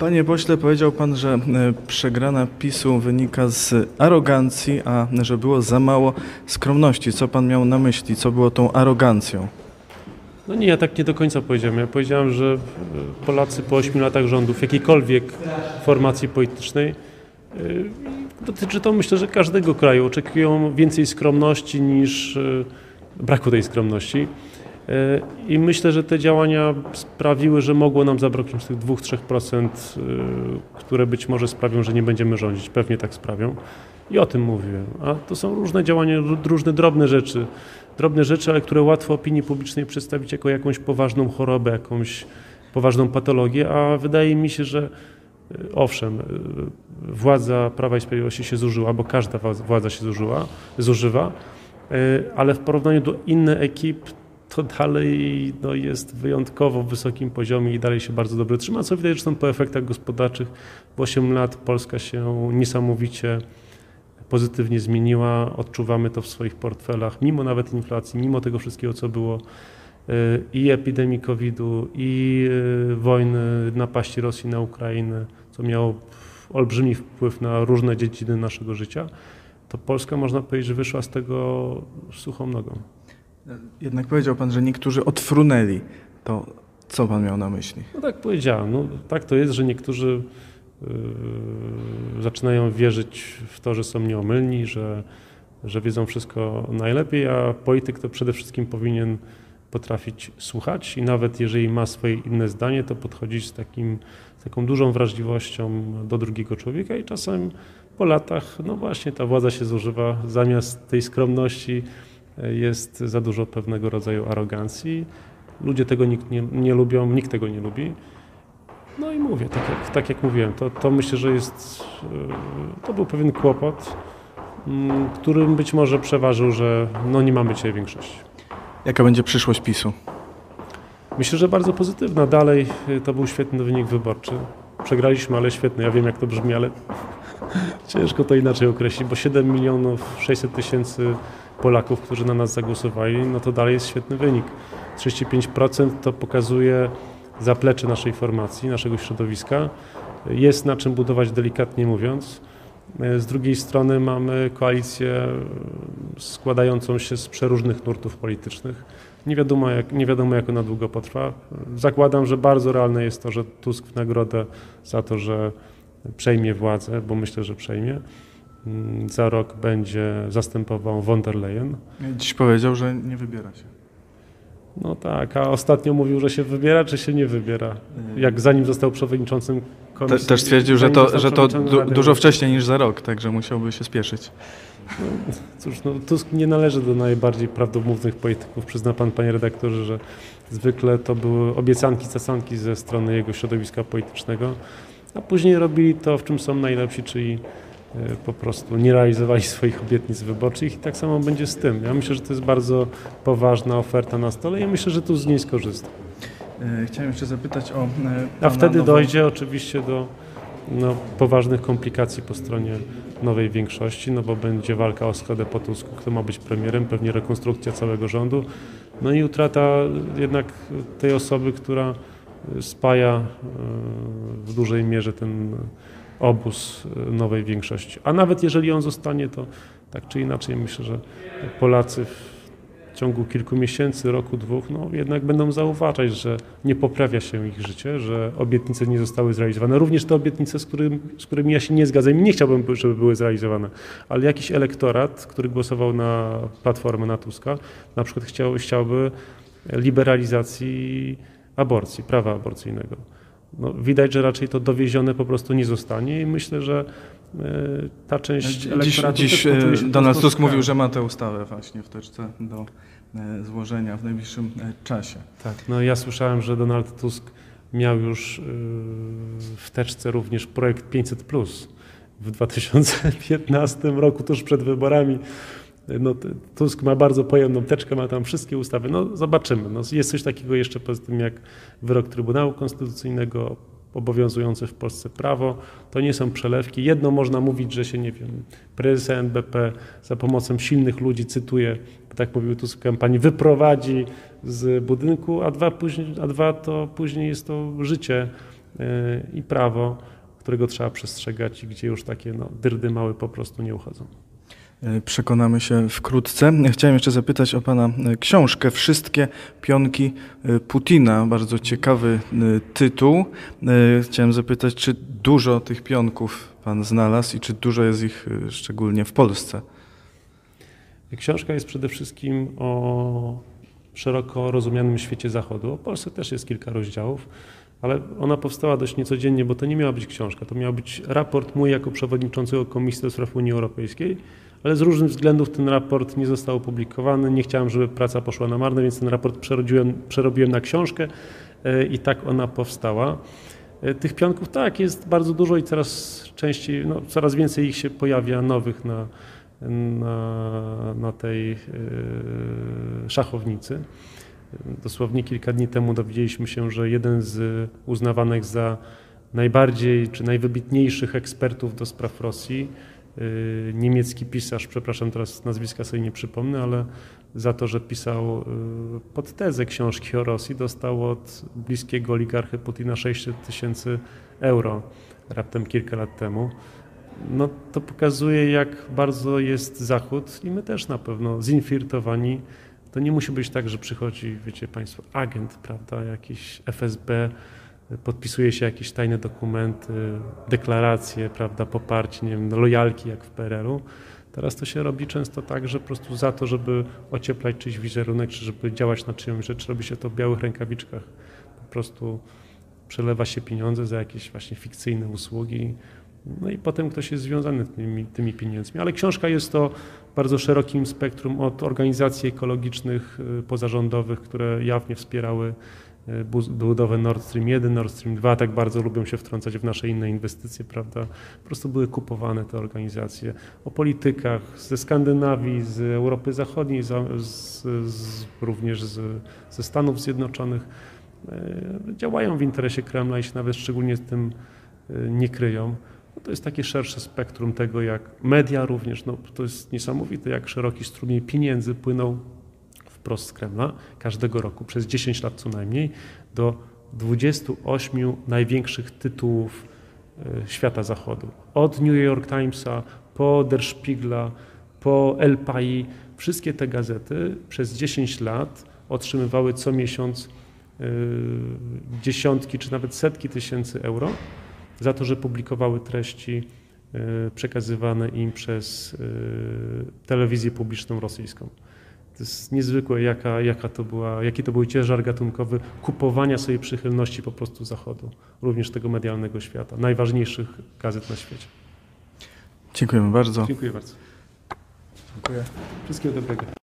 Panie pośle, powiedział pan, że e, przegrana PiSu wynika z arogancji, a że było za mało skromności. Co pan miał na myśli? Co było tą arogancją? No nie, ja tak nie do końca powiedziałem. Ja powiedziałem, że e, Polacy po 8 latach rządów jakiejkolwiek formacji politycznej e, dotyczy to myślę, że każdego kraju. Oczekują więcej skromności niż braku tej skromności. I myślę, że te działania sprawiły, że mogło nam zabraknąć tych 2-3%, które być może sprawią, że nie będziemy rządzić. Pewnie tak sprawią. I o tym mówiłem. A to są różne działania, różne drobne rzeczy drobne rzeczy, ale które łatwo opinii publicznej przedstawić jako jakąś poważną chorobę, jakąś poważną patologię, a wydaje mi się, że e, owszem, e, władza Prawa i Sprawiedliwości się zużyła, bo każda władza się zużyła, zużywa, ale w porównaniu do innych ekip to dalej no, jest wyjątkowo wysokim poziomie i dalej się bardzo dobrze trzyma, co widać zresztą po efektach gospodarczych. W 8 lat Polska się niesamowicie pozytywnie zmieniła. Odczuwamy to w swoich portfelach, mimo nawet inflacji, mimo tego wszystkiego, co było e, i epidemii COVID-u, i e, wojny, napaści Rosji na Ukrainę, co miało olbrzymi wpływ na różne dziedziny naszego życia, to Polska, można powiedzieć, że wyszła z tego suchą nogą. Jednak powiedział Pan, że niektórzy odfrunęli. To co Pan miał na myśli? No tak powiedziałem. No, tak to jest, że niektórzy Yy, zaczynają wierzyć w to, że są nieomylni, że, że wiedzą wszystko najlepiej, a polityk to przede wszystkim powinien potrafić słuchać i nawet jeżeli ma swoje inne zdanie, to podchodzić z, takim, z taką dużą wrażliwością do drugiego człowieka i czasem po latach, no właśnie ta władza się zużywa, zamiast tej skromności jest za dużo pewnego rodzaju arogancji. Ludzie tego nikt nie, nie lubią, nikt tego nie lubi. No i mówię, tak jak, tak jak mówiłem, to, to myślę, że jest, e, to był pewien kłopot, mm, którym być może przeważył, że no nie mamy dzisiaj większości. Jaka będzie przyszłość PiSu? Myślę, że bardzo pozytywna. Dalej e, to był świetny wynik wyborczy. Przegraliśmy, ale świetny. Ja wiem, jak to brzmi, ale ciężko to inaczej określić, bo 7 milionów 600 tysięcy Polaków, którzy na nas zagłosowali, no to dalej jest świetny wynik. 35% to pokazuje zaplecze naszej formacji, naszego środowiska. Jest na czym budować, delikatnie mówiąc. Z drugiej strony mamy koalicję składającą się z przeróżnych nurtów politycznych. Nie wiadomo, jak, nie wiadomo, jak ona długo potrwa. Zakładam, że bardzo realne jest to, że Tusk w nagrodę za to, że przejmie władzę, bo myślę, że przejmie, za rok będzie zastępował von der Leyen. Dziś powiedział, że nie wybiera się. No tak, a ostatnio mówił, że się wybiera, czy się nie wybiera. Jak zanim został przewodniczącym komisji. Te, też stwierdził, że to, że to du dużo wcześniej niż za rok, także musiałby się spieszyć. No, cóż, no, Tusk nie należy do najbardziej prawdomównych polityków. Przyzna pan, panie redaktorze, że zwykle to były obiecanki, cacanki ze strony jego środowiska politycznego, a później robili to, w czym są najlepsi, czyli po prostu nie realizowali swoich obietnic wyborczych i tak samo będzie z tym. Ja myślę, że to jest bardzo poważna oferta na stole i myślę, że tu z niej skorzysta. E, chciałem jeszcze zapytać o. E, A wtedy nową... dojdzie oczywiście do no, poważnych komplikacji po stronie nowej większości, no bo będzie walka o Skodę po Tusku, kto ma być premierem, pewnie rekonstrukcja całego rządu, no i utrata jednak tej osoby, która spaja w dużej mierze ten obóz e, nowej większości. A nawet jeżeli on zostanie, to tak czy inaczej myślę, że Polacy w ciągu kilku miesięcy, roku, dwóch, no jednak będą zauważać, że nie poprawia się ich życie, że obietnice nie zostały zrealizowane. Również te obietnice, z, którym, z którymi ja się nie zgadzam i nie chciałbym, żeby były zrealizowane, ale jakiś elektorat, który głosował na Platformę, na Tuska, na przykład chciał, chciałby liberalizacji aborcji, prawa aborcyjnego no, widać, że raczej to dowiezione po prostu nie zostanie i myślę, że e, ta część Dziś, dziś e, Donald Tusk mówił, że ma tę ustawę właśnie w teczce do e, złożenia w najbliższym czasie. Tak, no ja słyszałem, że Donald Tusk miał już w teczce również projekt 500 w 2015 roku, tuż przed wyborami. No, Tusk ma bardzo pojemną teczkę, ma tam wszystkie ustawy. No zobaczymy. No, jest coś takiego jeszcze poza tym jak wyrok Trybunału Konstytucyjnego, obowiązujące w Polsce prawo. To nie są przelewki. Jedno można mówić, że się, nie wiem, prezes NBP za pomocą silnych ludzi, cytuję, tak mówił Tusk w kampanii, wyprowadzi z budynku, a dwa, później, a dwa to później jest to życie i prawo, którego trzeba przestrzegać i gdzie już takie no, dyrdy małe po prostu nie uchodzą. E, Przekonamy się wkrótce. Chciałem jeszcze zapytać o Pana e, książkę Wszystkie pionki e, Putina. Bardzo ciekawy tytuł. Chciałem zapytać, czy dużo tych pionków Pan znalazł i czy dużo jest ich szczególnie w Polsce? Książka jest przede wszystkim o szeroko rozumianym świecie zachodu. O Polsce też jest kilka rozdziałów, ale ona powstała dość niecodziennie, bo to nie miała być książka, to miał być raport mój jako przewodniczącego Komisji do Spraw Unii Europejskiej, ale z różnych względów ten raport nie został opublikowany. Nie chciałem, żeby praca poszła na marne, więc ten raport przerobiłem, przerobiłem na książkę e, i tak ona powstała. E, Tych pionków tak, jest bardzo dużo i coraz częściej, no, coraz więcej ich się pojawia nowych na, na, na tej e, szachownicy. Dosłownie kilka dni temu dowiedzieliśmy się, że jeden z uznawanych za najbardziej czy najwybitniejszych ekspertów do spraw Rosji, niemiecki pisarz, przepraszam teraz nazwiska sobie nie przypomnę, ale za to, że pisał e, pod tezę książki o Rosji, dostał od bliskiego oligarchy Putina 600 tysięcy euro raptem kilka lat temu no to pokazuje, jak bardzo jest Zachód i my też na pewno zinfiltrowani. To nie musi być tak, że przychodzi, wiecie Państwo, agent, prawda, jakiś FSB, podpisuje się jakieś tajne dokumenty, deklaracje, prawda, poparcie, nie wiem, lojalki jak w PRL-u. Teraz to się robi często tak, że po prostu za to, żeby ocieplać czyjś wizerunek, czy żeby działać na czyjąś rzecz, robi się to w białych rękawiczkach. Po prostu przelewa się pieniądze za jakieś właśnie fikcyjne usługi, no i potem ktoś jest związany tymi, tymi pieniędzmi. Ale książka jest to bardzo szerokim spektrum od organizacji ekologicznych y, pozarządowych, które jawnie wspierały budowę Nord Stream 1, Nord Stream 2, tak bardzo lubią się wtrącać w nasze inne inwestycje, prawda? Po prostu były kupowane te organizacje. O politykach ze Skandynawii, z Europy Zachodniej, za- z, z, również z, ze Stanów Zjednoczonych. y, Działają w interesie Kremla i się nawet szczególnie z tym y, nie kryją. No to jest takie szersze spektrum tego, jak media również, no to jest niesamowite, jak szeroki strumień pieniędzy płynął wprost z Kremla każdego roku, przez 10 lat co najmniej, do 28 największych tytułów e, świata zachodu. Od New York Timesa, po Der Spiegla, po El Pai, wszystkie te gazety przez 10 lat otrzymywały co miesiąc e, dziesiątki czy nawet setki tysięcy euro za to, że publikowały treści e, przekazywane im przez telewizję publiczną rosyjską. To jest niezwykłe, jaka, jaka to była, jaki to był ciężar gatunkowy kupowania sobie przychylności po prostu Zachodu, również tego medialnego świata, najważniejszych gazet na świecie. Dziękujemy bardzo. Dziękuję bardzo. Dziękuję. Wszystkiego dobrego.